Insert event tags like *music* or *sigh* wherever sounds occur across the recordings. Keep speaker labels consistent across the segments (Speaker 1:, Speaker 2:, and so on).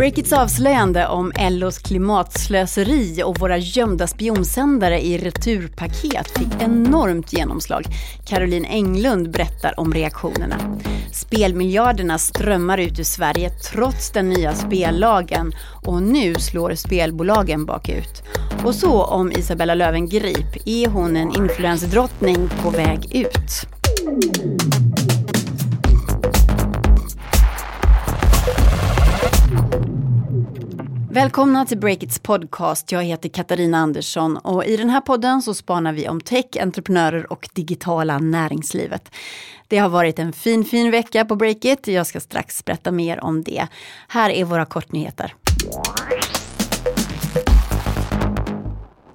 Speaker 1: Breakits avslöjande om LOs klimatslöseri och våra gömda spionsändare i returpaket fick enormt genomslag. Caroline Englund berättar om reaktionerna. Spelmiljarderna strömmar ut ur Sverige trots den nya spellagen och nu slår spelbolagen bakut. Och så om Isabella Löwengrip, är hon en influensdrottning på väg ut? Välkomna till Breakits podcast. Jag heter Katarina Andersson och i den här podden så spanar vi om tech, entreprenörer och digitala näringslivet. Det har varit en fin, fin vecka på Breakit. Jag ska strax berätta mer om det. Här är våra kortnyheter.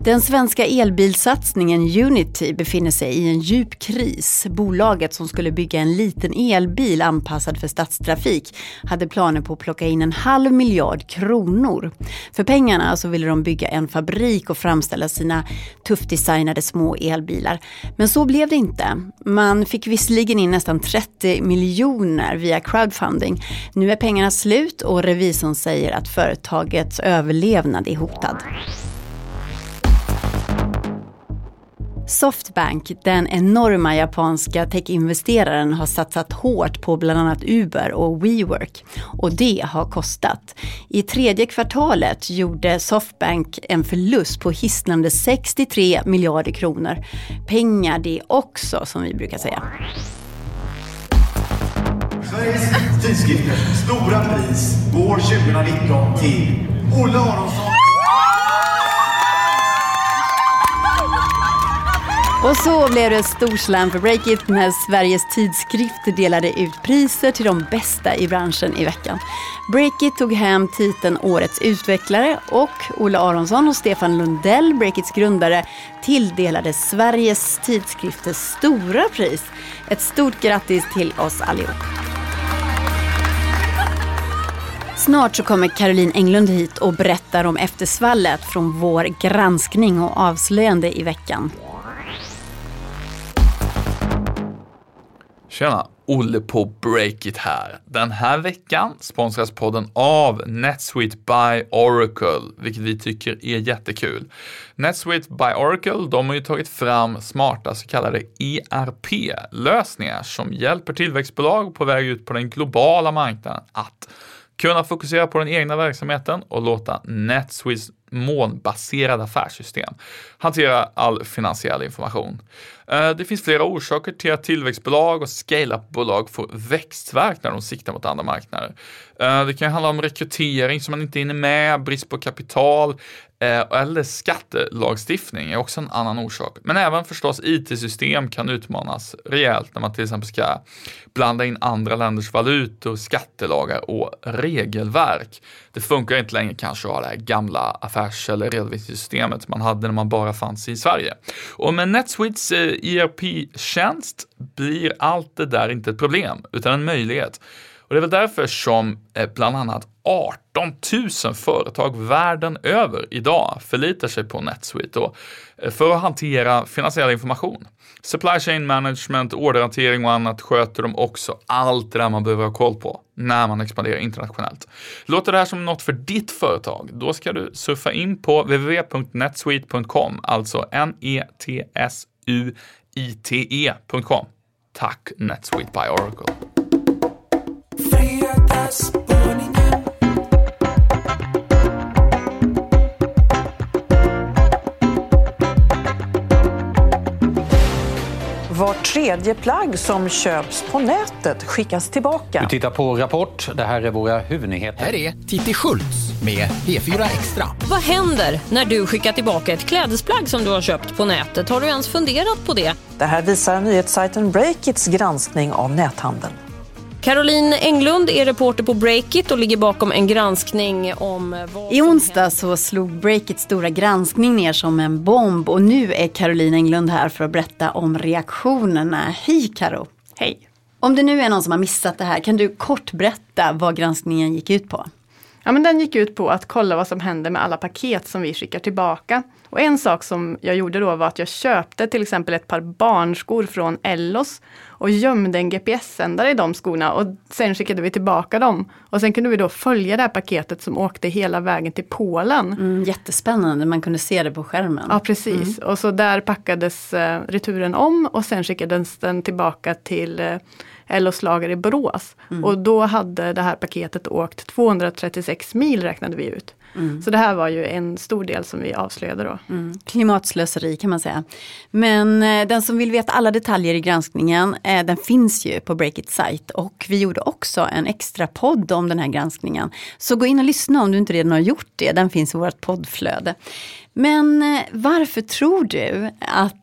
Speaker 1: Den svenska elbilsatsningen Unity befinner sig i en djup kris. Bolaget som skulle bygga en liten elbil anpassad för stadstrafik hade planer på att plocka in en halv miljard kronor. För pengarna så ville de bygga en fabrik och framställa sina tufft designade små elbilar. Men så blev det inte. Man fick visserligen in nästan 30 miljoner via crowdfunding. Nu är pengarna slut och revisorn säger att företagets överlevnad är hotad. Softbank, den enorma japanska techinvesteraren, har satsat hårt på bland annat Uber och WeWork. Och det har kostat. I tredje kvartalet gjorde Softbank en förlust på hisnande 63 miljarder kronor. Pengar det också, som vi brukar säga.
Speaker 2: Sveriges tidskrifter Stora pris går 2019 till Olle Aronsson
Speaker 1: Och så blev det storslam för Breakit när Sveriges tidskrifter delade ut priser till de bästa i branschen i veckan. Breakit tog hem titeln Årets utvecklare och Olle Aronsson och Stefan Lundell, Breakits grundare, tilldelades Sveriges tidskrifters stora pris. Ett stort grattis till oss allihop. Snart så kommer Caroline Englund hit och berättar om eftersvallet från vår granskning och avslöjande i veckan.
Speaker 3: Tjena! Olle på Breakit här. Den här veckan sponsras podden av NetSuite by Oracle, vilket vi tycker är jättekul. NetSuite by Oracle, de har ju tagit fram smarta så kallade ERP-lösningar som hjälper tillväxtbolag på väg ut på den globala marknaden att kunna fokusera på den egna verksamheten och låta NetSuites molnbaserade affärssystem hantera all finansiell information. Eh, det finns flera orsaker till att tillväxtbolag och scale-up-bolag får växtverk när de siktar mot andra marknader. Eh, det kan handla om rekrytering som man inte hinner med, brist på kapital eh, eller skattelagstiftning är också en annan orsak. Men även förstås IT-system kan utmanas rejält när man till exempel ska blanda in andra länders valutor, skattelagar och regelverk. Det funkar inte längre kanske att ha det här gamla affärs eller redovisningssystemet man hade när man bara fanns i Sverige. Och med NetSuites ERP-tjänst blir allt det där inte ett problem, utan en möjlighet. Och det är väl därför som eh, bland annat 18 000 företag världen över idag förlitar sig på NetSuite då, eh, för att hantera finansiell information. Supply chain management, orderhantering och annat sköter de också. Allt det där man behöver ha koll på när man expanderar internationellt. Låter det här som något för ditt företag? Då ska du surfa in på www.netsuite.com, alltså n e t s N-E-T-S-U-I-T-E.com. Tack NetSuite by Oracle.
Speaker 4: Tredje plagg som köps på nätet skickas tillbaka.
Speaker 5: Du tittar på Rapport. Det här är våra huvudnyheter.
Speaker 6: Här är Titti Schultz med P4 Extra.
Speaker 7: Vad händer när du skickar tillbaka ett klädesplagg som du har köpt på nätet? Har du ens funderat på det?
Speaker 4: Det här visar nyhetssajten Breakits granskning av näthandeln.
Speaker 7: Caroline Englund är reporter på Breakit och ligger bakom en granskning om vad
Speaker 1: I onsdag så slog Breakits stora granskning ner som en bomb och nu är Caroline Englund här för att berätta om reaktionerna. Hej Karo! Hej! Om det nu är någon som har missat det här, kan du kort berätta vad granskningen gick ut på?
Speaker 8: Ja, men den gick ut på att kolla vad som händer med alla paket som vi skickar tillbaka. Och en sak som jag gjorde då var att jag köpte till exempel ett par barnskor från Ellos och gömde en GPS-sändare i de skorna och sen skickade vi tillbaka dem. Och sen kunde vi då följa det här paketet som åkte hela vägen till Polen.
Speaker 1: Mm, jättespännande, man kunde se det på skärmen.
Speaker 8: Ja precis, och så där packades eh, returen om och sen skickades den tillbaka till eh, Ellos lager i Borås. Och då hade det här paketet åkt 236 mil räknade vi ut. Så det här var ju en stor del som vi avslöjade då.
Speaker 1: Mm. Klimatslöseri kan man säga. Men eh, den som vill veta alla detaljer i granskningen, eh, den finns ju på Breakit sajt och vi gjorde också en extra podd om den här granskningen. Så gå in och lyssna om du inte redan har gjort det, den finns i vårt poddflöde. Men eh, varför tror du att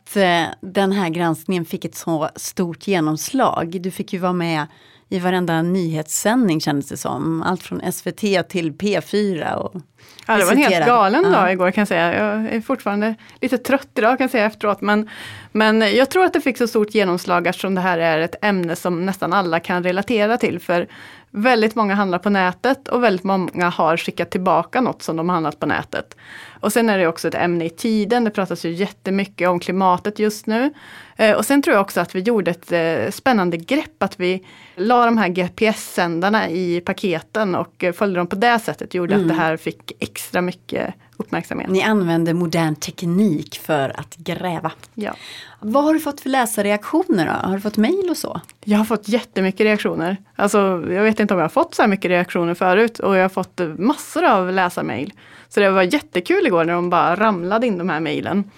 Speaker 1: den här granskningen fick ett så stort genomslag? Du fick ju vara med i varenda nyhetssändning kändes det som. Allt från SVT till P4. Och
Speaker 8: Ja, det var en helt galen
Speaker 1: Ja.
Speaker 8: dag igår kan jag säga. Jag är fortfarande lite trött idag kan jag säga efteråt. Men, men jag tror att det fick så stort genomslag eftersom det här är ett ämne som nästan alla kan relatera till. För väldigt många handlar på nätet och väldigt många har skickat tillbaka något som de har handlat på nätet. Och sen är det också ett ämne i tiden. Det pratas ju jättemycket om klimatet just nu. Eh, och sen tror jag också att vi gjorde ett eh, spännande grepp. Att vi la de här GPS-sändarna i paketen och eh, följde dem på det sättet. Gjorde att det här fick extra mycket uppmärksamhet.
Speaker 1: Ni använder modern teknik för att gräva.
Speaker 8: Ja.
Speaker 1: Vad har du fått för läsarreaktioner då? Har du fått mejl och så?
Speaker 8: Jag har fått jättemycket reaktioner. Alltså, jag vet inte om jag har fått så här mycket reaktioner förut och jag har fått massor av läsarmail. Så det var jättekul igår när de bara ramlade in de här mejlen.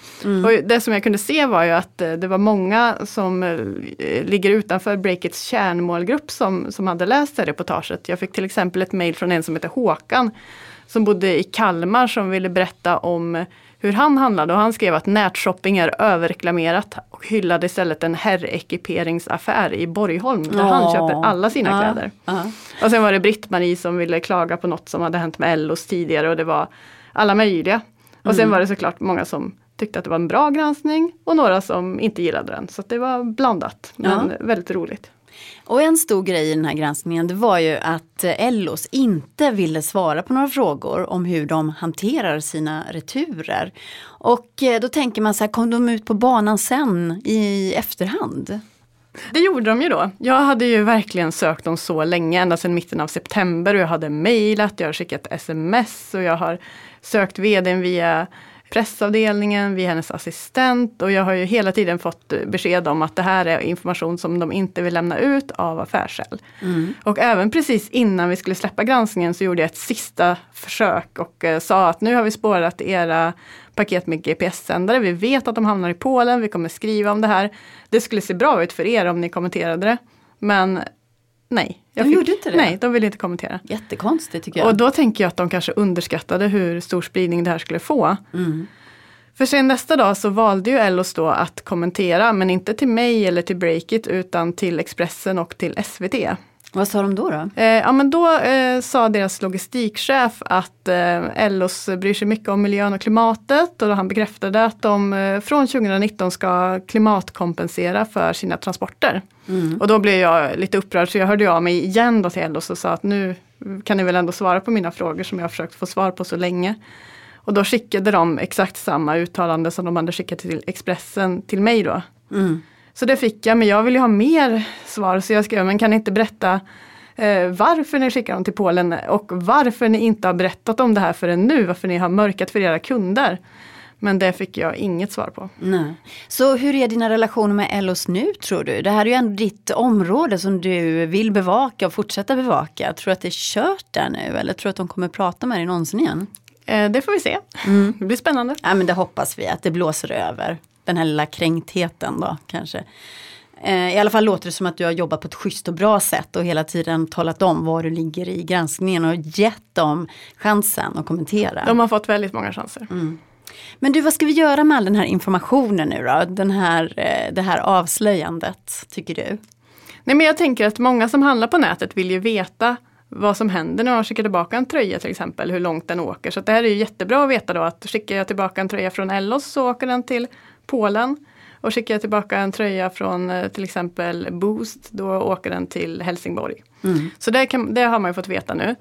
Speaker 8: Och det som jag kunde se var ju att eh, det var många som eh, ligger utanför Breakits kärnmålgrupp som, som hade läst det reportaget. Jag fick till exempel ett mejl från en som heter Håkan som bodde i Kalmar som ville berätta om hur han handlade och han skrev att nätshopping är överreklamerat och hyllade istället en herrekiperingsaffär i Borgholm där han
Speaker 1: Ja.
Speaker 8: köper alla sina
Speaker 1: Ja.
Speaker 8: kläder.
Speaker 1: Ja.
Speaker 8: Och sen var det Britt-Marie som ville klaga på något som hade hänt med Ellos tidigare och det var alla möjliga. Och
Speaker 1: Mm.
Speaker 8: sen var det såklart många som tyckte att det var en bra granskning och några som inte gillade den. Så det var blandat men väldigt roligt.
Speaker 1: Och en stor grej i den här granskningen det var ju att eh, Ellos inte ville svara på några frågor om hur de hanterar sina returer. Och eh, då tänker man så här, kom de ut på banan sen i efterhand?
Speaker 8: Det gjorde de ju då. Jag hade ju verkligen sökt dem så länge, ända sedan mitten av september. Och jag hade mejlat, jag har skickat sms och jag har sökt vdn via pressavdelningen, via hennes assistent. Och jag har ju hela tiden fått besked om att det här är information som de inte vill lämna ut av affärsskäl. Och även precis innan vi skulle släppa granskningen så gjorde jag ett sista försök och eh, sa att nu har vi spårat era paket med GPS-sändare. Vi vet att de hamnar i Polen, vi kommer skriva om det här. Det skulle se bra ut för er om ni kommenterade det. Men nej.
Speaker 1: De gjorde inte det?
Speaker 8: Nej, de ville inte kommentera.
Speaker 1: Jättekonstigt tycker jag.
Speaker 8: Och då tänker jag att de kanske underskattade hur stor spridning det här skulle få. För sen nästa dag så valde ju Ellos då att kommentera, men inte till mig eller till Breakit utan till Expressen och till SVT.
Speaker 1: Vad sa de då? då?
Speaker 8: Eh, ja men då eh, sa deras logistikchef att eh, Ellos bryr sig mycket om miljön och klimatet och då han bekräftade att de eh, från 2019 ska klimatkompensera för sina transporter. Och då blev jag lite upprörd så jag hörde av mig igen då till Ellos och sa att nu kan ni väl ändå svara på mina frågor som jag har försökt få svar på så länge. Och då skickade de exakt samma uttalande som de hade skickat till Expressen till mig då. Så det fick jag, men jag vill ju ha mer svar så jag skrev, men kan ni inte berätta eh, varför ni skickar dem till Polen och varför ni inte har berättat om det här förrän nu, varför ni har mörkat för era kunder. Men det fick jag inget svar på.
Speaker 1: Nej. Så hur är dina relationer med Ellos nu tror du? Det här är ju ändå ditt område som du vill bevaka och fortsätta bevaka. Tror du att det är kört där nu eller tror du att de kommer prata med dig någonsin igen?
Speaker 8: Eh, det får vi se. Det blir spännande.
Speaker 1: Ja men det hoppas vi att det blåser över. Den här lilla kränktheten då kanske. Eh, I alla fall låter det som att du har jobbat på ett schysst och bra sätt och hela tiden talat om var du ligger i granskningen och gett dem chansen att kommentera.
Speaker 8: De har fått väldigt många chanser.
Speaker 1: Men du, vad ska vi göra med all den här informationen nu då? Den här, eh, det här avslöjandet, tycker du?
Speaker 8: Nej, men jag tänker att många som handlar på nätet vill ju veta vad som händer när man skickar tillbaka en tröja till exempel, hur långt den åker. Så det här är ju jättebra att veta då att skickar jag tillbaka en tröja från Ellos så åker den till Polen. Och skickar jag tillbaka en tröja från eh, till exempel Boost, då åker den till Helsingborg. Så det, kan, det har man ju fått veta nu.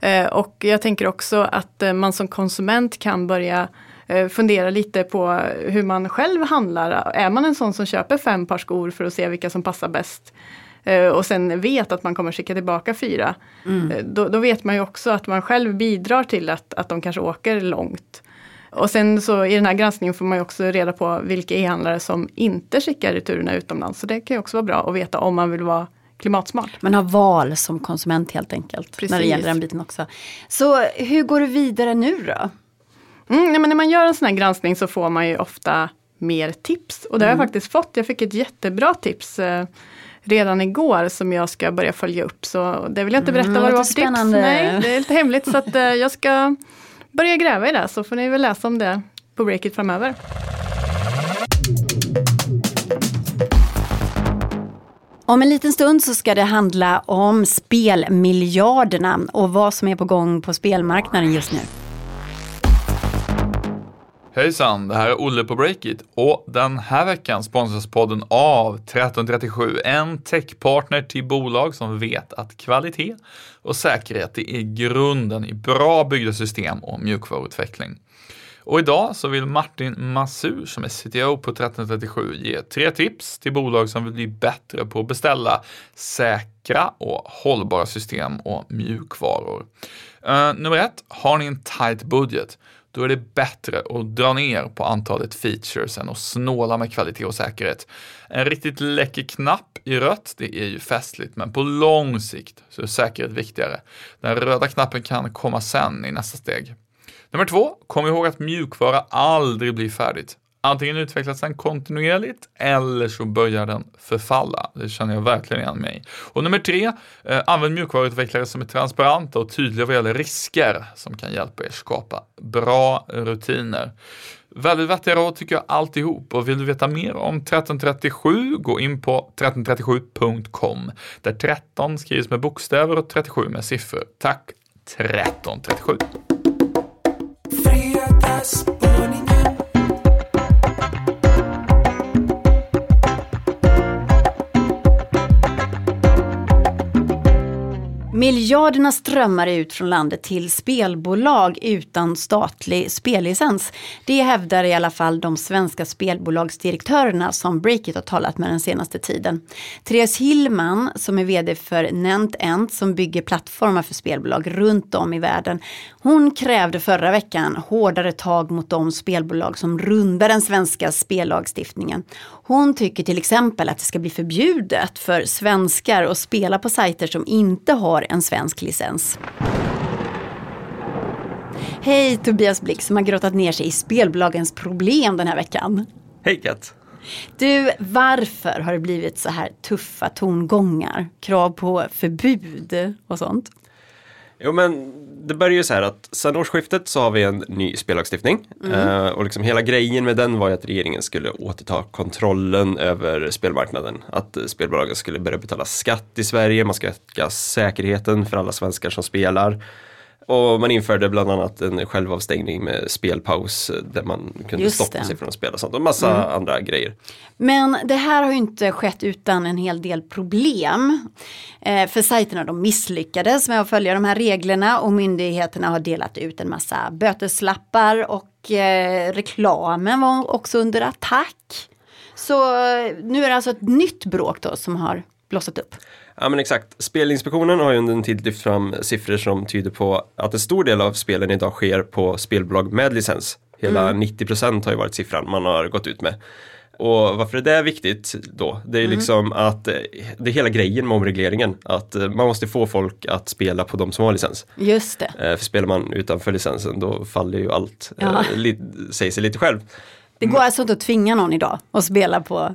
Speaker 8: Eh, och jag tänker också att eh, man som konsument kan börja eh, fundera lite på hur man själv handlar. Är man en sån som köper fem par skor för att se vilka som passar bäst eh, och sen vet att man kommer skicka tillbaka fyra. eh, Då, då vet man ju också att man själv bidrar till att, att de kanske åker långt. Och sen så i den här granskningen får man ju också reda på vilka e-handlare som inte skickar returerna utomlands. Så det kan ju också vara bra att veta om man vill vara klimatsmart.
Speaker 1: Man har val som konsument helt enkelt. När det
Speaker 8: Precis.
Speaker 1: gäller den biten också. Så hur går du vidare nu då?
Speaker 8: Mm, nej, men när man gör en sån här granskning så får man ju ofta mer tips. Och det har jag
Speaker 1: Mm.
Speaker 8: faktiskt fått. Jag fick ett jättebra tips eh, redan igår som jag ska börja följa upp. Så det vill jag inte berätta
Speaker 1: Mm,
Speaker 8: vad det var för tips.
Speaker 1: spännande.
Speaker 8: Nej, det är lite hemligt så att, eh, jag ska börja gräva i det. Så får ni väl läsa om det på Breakit framöver.
Speaker 1: Om en liten stund så ska det handla om spelmiljarderna och vad som är på gång på spelmarknaden just nu.
Speaker 3: Hejsan, det här är Olle på Breakit och den här veckan sponsras podden av 1337, en techpartner till bolag som vet att kvalitet och säkerhet det är grunden i bra byggda system och mjukvaruutveckling. Och idag så vill Martin Masur som är CTO på 1337 ge tre tips till bolag som vill bli bättre på att beställa säkra och hållbara system och mjukvaror. Uh, nummer ett, har ni en tight budget då är det bättre att dra ner på antalet features än att snåla med kvalitet och säkerhet. En riktigt läcker knapp i rött, det är ju festligt, men på lång sikt så är säkerhet viktigare. Den röda knappen kan komma sen i nästa steg. Nummer två, kom ihåg att mjukvara aldrig blir färdigt. Antingen utvecklas den kontinuerligt eller så börjar den förfalla. Det känner jag verkligen igen mig i. Och nummer tre, eh, använd mjukvaruutvecklare som är transparenta och tydliga vad gäller risker som kan hjälpa er skapa bra rutiner. Väldigt vettiga råd tycker jag alltihop och vill du veta mer om 1337 gå in på 1337.com där 13 skrivs med bokstäver och 37 med siffror. Tack 1337!
Speaker 1: Miljarderna strömmar ut från landet till spelbolag utan statlig spellicens. Det hävdar i alla fall de svenska spelbolagsdirektörerna som Breakit har talat med den senaste tiden. Therese Hillman som är vd för NentEnt som bygger plattformar för spelbolag runt om i världen. Hon krävde förra veckan hårdare tag mot de spelbolag som rundar den svenska spellagstiftningen. Hon tycker till exempel att det ska bli förbjudet för svenskar att spela på sajter som inte har en svensk licens. Hej Tobias Blick som har grottat ner sig i spelbolagens problem den här veckan.
Speaker 9: Hej Kat!
Speaker 1: Du, varför har det blivit så här tuffa tongångar? Krav på förbud och sånt?
Speaker 9: Jo men det börjar ju så här att sedan årsskiftet så har vi en ny spellagstiftning. Eh, och liksom hela grejen med den var ju att regeringen skulle återta kontrollen över spelmarknaden. Att spelbolagen skulle börja betala skatt i Sverige, man ska öka säkerheten för alla svenskar som spelar. Och man införde bland annat en självavstängning med spelpaus eh, där man kunde
Speaker 1: Just
Speaker 9: stoppa
Speaker 1: det.
Speaker 9: sig från att spela och sånt och massa andra grejer.
Speaker 1: Men det här har ju inte skett utan en hel del problem. Eh, för sajterna de misslyckades med att följa de här reglerna och myndigheterna har delat ut en massa böteslappar och eh, reklamen var också under attack. Så eh, nu är det alltså ett nytt bråk då som har blossat upp.
Speaker 9: Ja men exakt. Spelinspektionen har ju under en tid lyft fram siffror som tyder på att en stor del av spelen idag sker på spelbolag med licens. Hela 90% har ju varit siffran man har gått ut med. Och varför är det viktigt då? Det är ju liksom att eh, det är hela grejen med omregleringen. Att eh, man måste få folk att spela på de som har licens.
Speaker 1: Just det.
Speaker 9: Eh, För spelar man utanför licensen då faller ju allt.
Speaker 1: Ja.
Speaker 9: Säger sig lite själv.
Speaker 1: Det går alltså inte att tvinga någon idag att spela på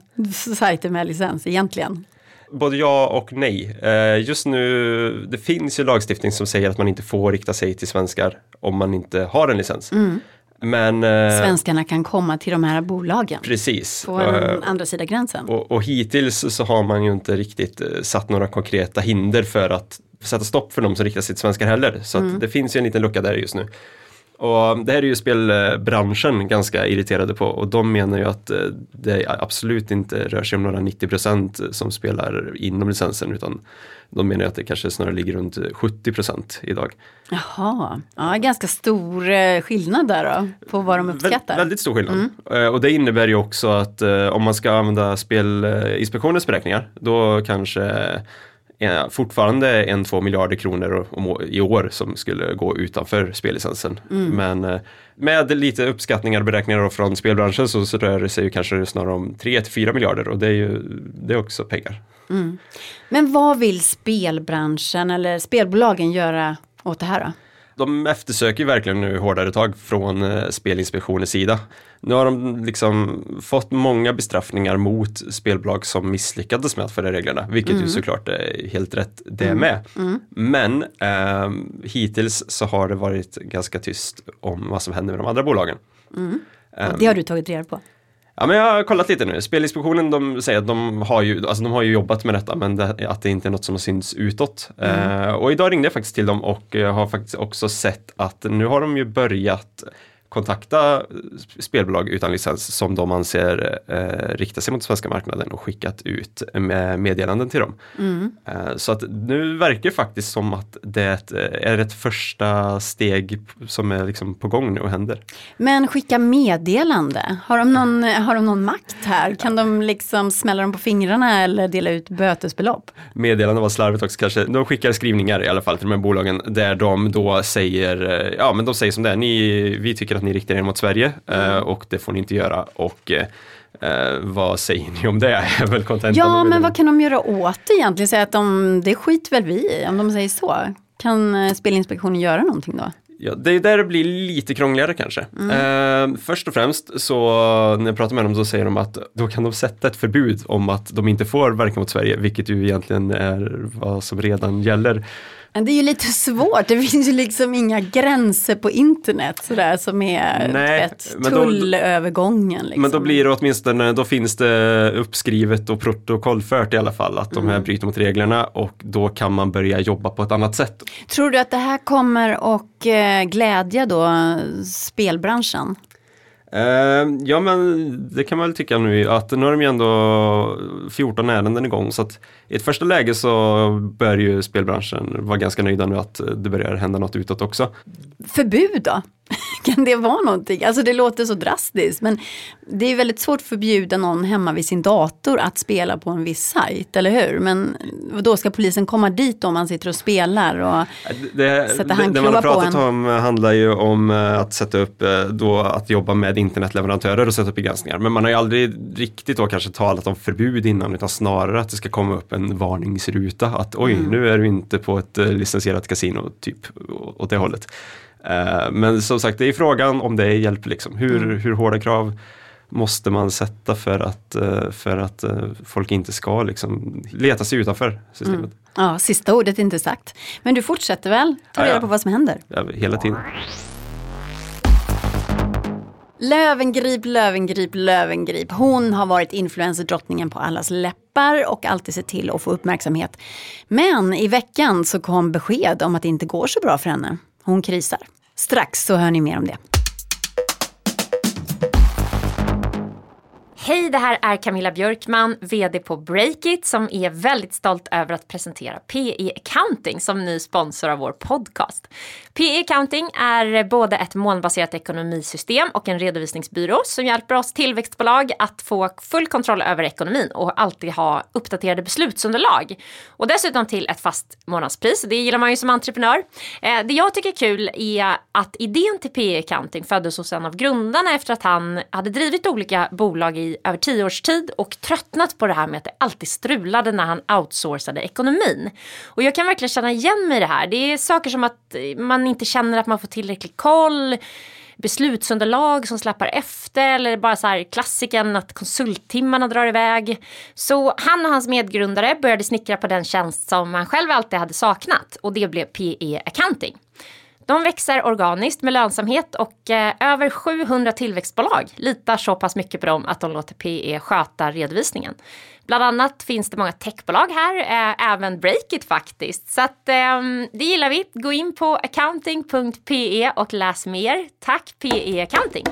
Speaker 1: sajter med licens egentligen.
Speaker 9: Både ja och nej. Eh, Just nu, det finns ju lagstiftning som säger att man inte får rikta sig till svenskar om man inte har en licens. Men eh,
Speaker 1: Svenskarna kan komma till de här bolagen
Speaker 9: precis.
Speaker 1: på den andra sidan gränsen.
Speaker 9: och, och hittills så har man ju inte riktigt satt några konkreta hinder för att sätta stopp för de som riktar sig till svenskar heller. Så att det finns ju en liten lucka där just nu. Och det här är ju spelbranschen ganska irriterade på och de menar ju att eh, det absolut inte rör sig om några 90% som spelar inom licensen utan de menar att det kanske snarare ligger runt 70% idag.
Speaker 1: Jaha, ja, ganska stor eh, skillnad där då på vad de uppskattar.
Speaker 9: Vä väldigt stor skillnad. Mm. Och det innebär ju också att om man ska använda Spelinspektionens beräkningar då kanske fortfarande en, två miljarder kronor om, i år som skulle gå utanför spellicensen. Mm. Men eh, med lite uppskattningar och beräkningar från spelbranschen så, så rör det sig ju kanske snarare om 3 till 4 miljarder och det är ju det är också pengar.
Speaker 1: Mm. Men vad vill spelbranschen eller spelbolagen göra åt det här då?
Speaker 9: De eftersöker verkligen nu hårdare tag från eh, Spelinspektionens sida. Nu har de liksom fått många bestraffningar mot spelbolag som misslyckades med att följa reglerna, vilket mm. ju såklart är helt rätt det mm. med. Mm. Men eh, hittills så har det varit ganska tyst om vad som händer med de andra bolagen.
Speaker 1: Mm. Och det har du tagit reda på?
Speaker 9: Ja men jag har kollat lite nu. Spelinspektionen de säger att de har ju, alltså de har ju jobbat med detta men det, att det inte är något som har synts utåt. Mm. Eh, och idag ringde jag faktiskt till dem och eh, har faktiskt också sett att nu har de ju börjat kontakta spelbolag utan licens som de anser eh, riktar sig mot svenska marknaden och skickat ut med meddelanden till dem. Mm. Eh, så att nu verkar faktiskt som att det är ett första steg som är liksom på gång nu och händer.
Speaker 1: Men skicka meddelande, har de någon, har de någon makt här? Kan de liksom smälla dem på fingrarna eller dela ut bötesbelopp?
Speaker 9: Meddelande var slarvigt också kanske. De skickar skrivningar i alla fall till de här bolagen där de då säger, eh, ja men de säger som det är, ni, vi tycker att ni riktar er mot Sverige mm. och det får ni inte göra. Och Eh, vad säger ni om det? *laughs* Är väl
Speaker 1: ja, men vad kan de göra åt det egentligen? Säga att de, det skiter väl vi i, om de säger så. Kan eh, Spelinspektionen göra någonting då?
Speaker 9: Ja, det är där det blir lite krångligare kanske. Mm. Eh, först och främst så när jag pratar med dem så säger de att då kan de sätta ett förbud om att de inte får verka mot Sverige, vilket ju egentligen är vad som redan gäller.
Speaker 1: Men det är ju lite svårt, det finns ju liksom inga gränser på internet sådär som är Nej, vet, tullövergången. Liksom.
Speaker 9: Men då blir det åtminstone, då finns det uppskrivet och protokollfört i alla fall att de här mm. bryter mot reglerna och då kan man börja jobba på ett annat sätt.
Speaker 1: Tror du att det här kommer att eh, glädja då spelbranschen?
Speaker 9: Uh, ja men det kan man väl tycka nu att nu har de ju ändå 14 ärenden igång så att i ett första läge så bör ju spelbranschen vara ganska nöjda nu att det börjar hända något utåt också.
Speaker 1: Förbud då? *laughs* kan det vara någonting? Alltså det låter så drastiskt men det är väldigt svårt att förbjuda någon hemma vid sin dator att spela på en viss sajt, eller hur? Men då ska polisen komma dit om man sitter och spelar och det, sätta handklovar på en? Det man har pratat
Speaker 9: om handlar ju om eh, att sätta upp, eh, då att jobba med internetleverantörer och sätta upp begränsningar. Men man har ju aldrig riktigt då kanske talat om förbud innan utan snarare att det ska komma upp en varningsruta att oj, mm. nu är du inte på ett eh, licensierat kasino, typ åt det hållet. Uh, men som sagt, det är frågan om det hjälper. Liksom. Hur, mm. hur hårda krav måste man sätta för att, uh, för att uh, folk inte ska liksom, leta sig utanför systemet. Mm.
Speaker 1: Ja, sista ordet är inte sagt. Men du fortsätter väl ta reda ja, ja. på vad som händer?
Speaker 9: Ja, hela tiden.
Speaker 1: Lövengrip, Lövengrip, Lövengrip. Hon har varit influencerdrottningen på allas läppar och alltid sett till att få uppmärksamhet. Men i veckan så kom besked om att det inte går så bra för henne. Hon krisar. Strax så hör ni mer om det.
Speaker 10: Hej, det här är Camilla Björkman, VD på Breakit som är väldigt stolt över att presentera PE Accounting som ny sponsor av vår podcast. PE Accounting är både ett molnbaserat ekonomisystem och en redovisningsbyrå som hjälper oss tillväxtbolag att få full kontroll över ekonomin och alltid ha uppdaterade beslutsunderlag. Och dessutom till ett fast månadspris, det gillar man ju som entreprenör. Eh, det jag tycker är kul är att idén till PE Accounting föddes hos en av grundarna efter att han hade drivit olika bolag i över tio års tid och tröttnat på det här med att det alltid strulade när han outsourcade ekonomin. Och jag kan verkligen känna igen mig i det här. Det är saker som att eh, man inte känner att man får tillräcklig koll beslutsunderlag som släpar efter eller bara så här klassiken att konsulttimmarna drar iväg. Så han och hans medgrundare började snickra på den tjänst som han själv alltid hade saknat och det blev PE Accounting. De växer organiskt med lönsamhet och eh, över 700 tillväxtbolag litar så pass mycket på dem att de låter PE sköta redovisningen. Bland annat finns det många techbolag här, eh, även Breakit faktiskt. Så att, eh, det gillar vi. Gå in på accounting.pe och läs mer. Tack PE Accounting!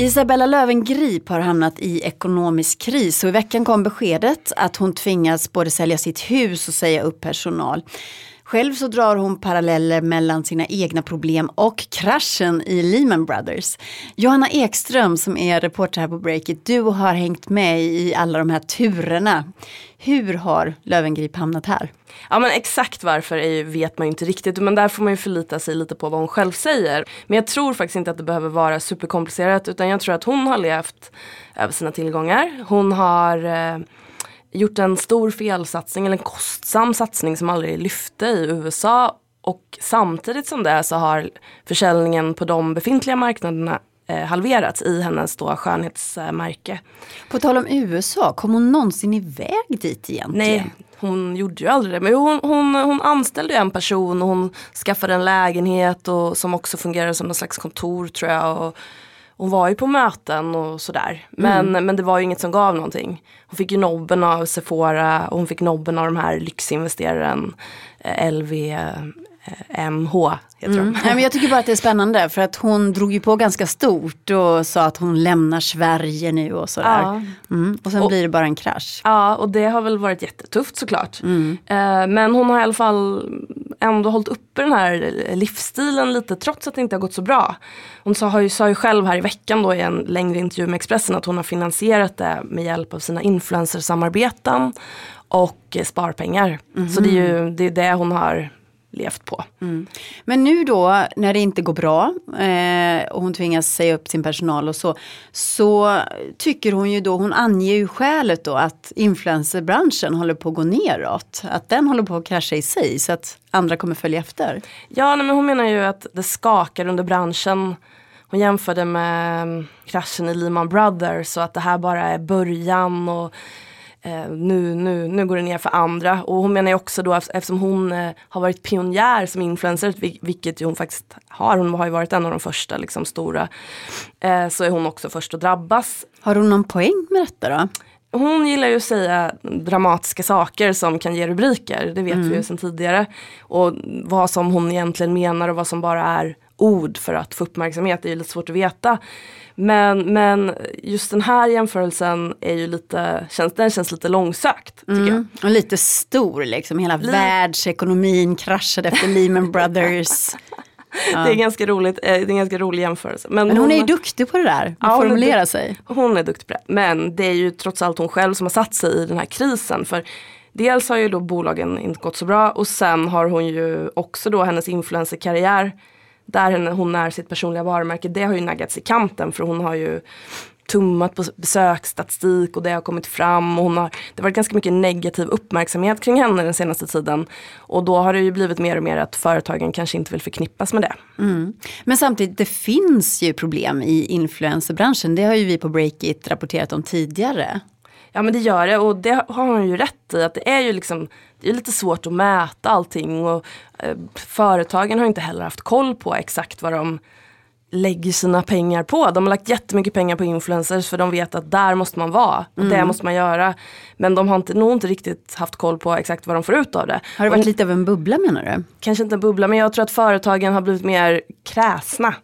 Speaker 1: Isabella Löwengrip har hamnat i ekonomisk kris och i veckan kom beskedet att hon tvingas både sälja sitt hus och säga upp personal. Själv så drar hon paralleller mellan sina egna problem och kraschen i Lehman Brothers. Johanna Ekström som är reporter här på Breakit, du har hängt med i alla de här turerna. Hur har Lövengrip hamnat här?
Speaker 11: Ja men exakt varför är, vet man ju inte riktigt men där får man ju förlita sig lite på vad hon själv säger. Men jag tror faktiskt inte att det behöver vara superkomplicerat utan jag tror att hon har levt över sina tillgångar. Hon har eh, gjort en stor felsatsning eller en kostsam satsning som aldrig lyfte i USA och samtidigt som det så har försäljningen på de befintliga marknaderna eh, halverats i hennes då skönhetsmärke.
Speaker 1: På tal om USA, kom hon någonsin iväg dit egentligen?
Speaker 11: Nej, hon gjorde ju aldrig det. Men hon, hon, hon anställde en person och hon skaffade en lägenhet och, som också fungerade som någon slags kontor tror jag. Och, hon var ju på möten och sådär. Men, mm. men det var ju inget som gav någonting. Hon fick ju nobben av Sephora och hon fick nobben av de här lyxinvesteraren eh, LV MH heter mm.
Speaker 1: de. Ja, men jag tycker bara att det är spännande för att hon drog ju på ganska stort och sa att hon lämnar Sverige nu och sådär. Ja. Mm. Och sen och, blir det bara en krasch.
Speaker 11: Ja och det har väl varit jättetufft såklart. Mm. Eh, men hon har i alla fall ändå hållit uppe den här livsstilen lite trots att det inte har gått så bra. Hon sa, har ju, sa ju själv här i veckan då i en längre intervju med Expressen att hon har finansierat det med hjälp av sina influencersamarbeten och sparpengar. Så det är ju det, är det hon har levt på. Mm.
Speaker 1: Men nu då när det inte går bra eh, och hon tvingas säga upp sin personal och så. Så tycker hon ju då, hon anger ju skälet då att influencerbranschen håller på att gå neråt. Att den håller på att krascha i sig så att andra kommer följa efter.
Speaker 11: Ja nej, men hon menar ju att det skakar under branschen. Hon jämförde med mm, kraschen i Lehman Brothers och att det här bara är början. och nu, nu, nu går det ner för andra. Och hon menar ju också då eftersom hon eh, har varit pionjär som influencer, vilket hon faktiskt har, hon har ju varit en av de första liksom, stora, eh, så är hon också först att drabbas.
Speaker 1: Har hon någon poäng med detta då?
Speaker 11: Hon gillar ju att säga dramatiska saker som kan ge rubriker, det vet mm. vi ju sedan tidigare. Och vad som hon egentligen menar och vad som bara är ord för att få uppmärksamhet är ju lite svårt att veta. Men, men just den här jämförelsen är ju lite, känns, den känns lite långsökt. Tycker mm. jag.
Speaker 1: Och lite stor liksom, hela L världsekonomin kraschade efter Lehman Brothers.
Speaker 11: Ja. *laughs* Det är ganska roligt, eh, det är en ganska rolig jämförelse.
Speaker 1: Men, men hon, hon, är ju duktig på det där, att ja, formulera sig.
Speaker 11: Hon är duktig på det. Men det är ju trots allt hon själv som har satt sig i den här krisen. För dels har ju då bolagen inte gått så bra och sen har hon ju också då hennes influencerkarriär där hon är sitt personliga varumärke, det har ju naggats i kanten för hon har ju tummat på besöksstatistik och det har kommit fram. Och hon har, det har varit ganska mycket negativ uppmärksamhet kring henne den senaste tiden. Och då har det ju blivit mer och mer att företagen kanske inte vill förknippas med det.
Speaker 1: Mm. Men samtidigt, det finns ju problem i influencerbranschen. Det har ju vi på Breakit rapporterat om tidigare.
Speaker 11: Ja men det gör det och det har hon ju rätt i att det är ju liksom det är lite svårt att mäta allting och eh, företagen har inte heller haft koll på exakt vad de lägger sina pengar på. De har lagt jättemycket pengar på influencers för de vet att där måste man vara och mm. det måste man göra. Men de har inte, nog inte riktigt haft koll på exakt vad de får ut av det.
Speaker 1: Har det varit och, lite av en bubbla menar du?
Speaker 11: Kanske inte en bubbla men jag tror att företagen har blivit mer kräsna.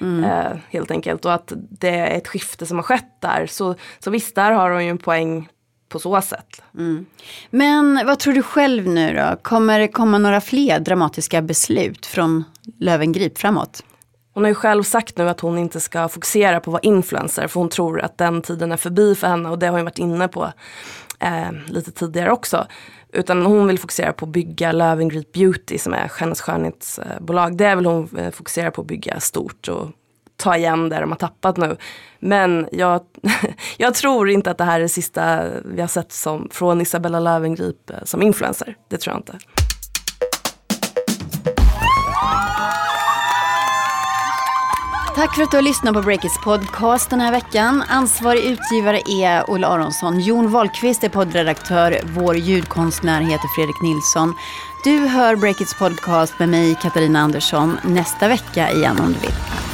Speaker 11: Mm. Eh, helt enkelt och att det är ett skifte som har skett där. Så, så visst, där har hon ju en poäng på så sätt.
Speaker 1: Mm. Men vad tror du själv nu då? Kommer det komma några fler dramatiska beslut från Lövengrip framåt?
Speaker 11: Hon har ju själv sagt nu att hon inte ska fokusera på att vara influencer för hon tror att den tiden är förbi för henne och det har hon varit inne på eh, lite tidigare också. Utan hon vill fokusera på att bygga Löwengrip Beauty som är hennes skönhetsbolag. Det vill hon eh, fokusera på att bygga stort och ta igen det de har tappat nu. Men jag, *laughs* jag tror inte att det här är det sista vi har sett som, från Isabella Löwengrip eh, som influencer. Det tror jag inte.
Speaker 1: Tack för att du har lyssnat på Breakits podcast den här veckan. Ansvarig utgivare är Olle Aronsson. Jon Wahlqvist är poddredaktör. Vår ljudkonstnär heter Fredrik Nilsson. Du hör Breakits podcast med mig, Katarina Andersson, nästa vecka igen om du vill.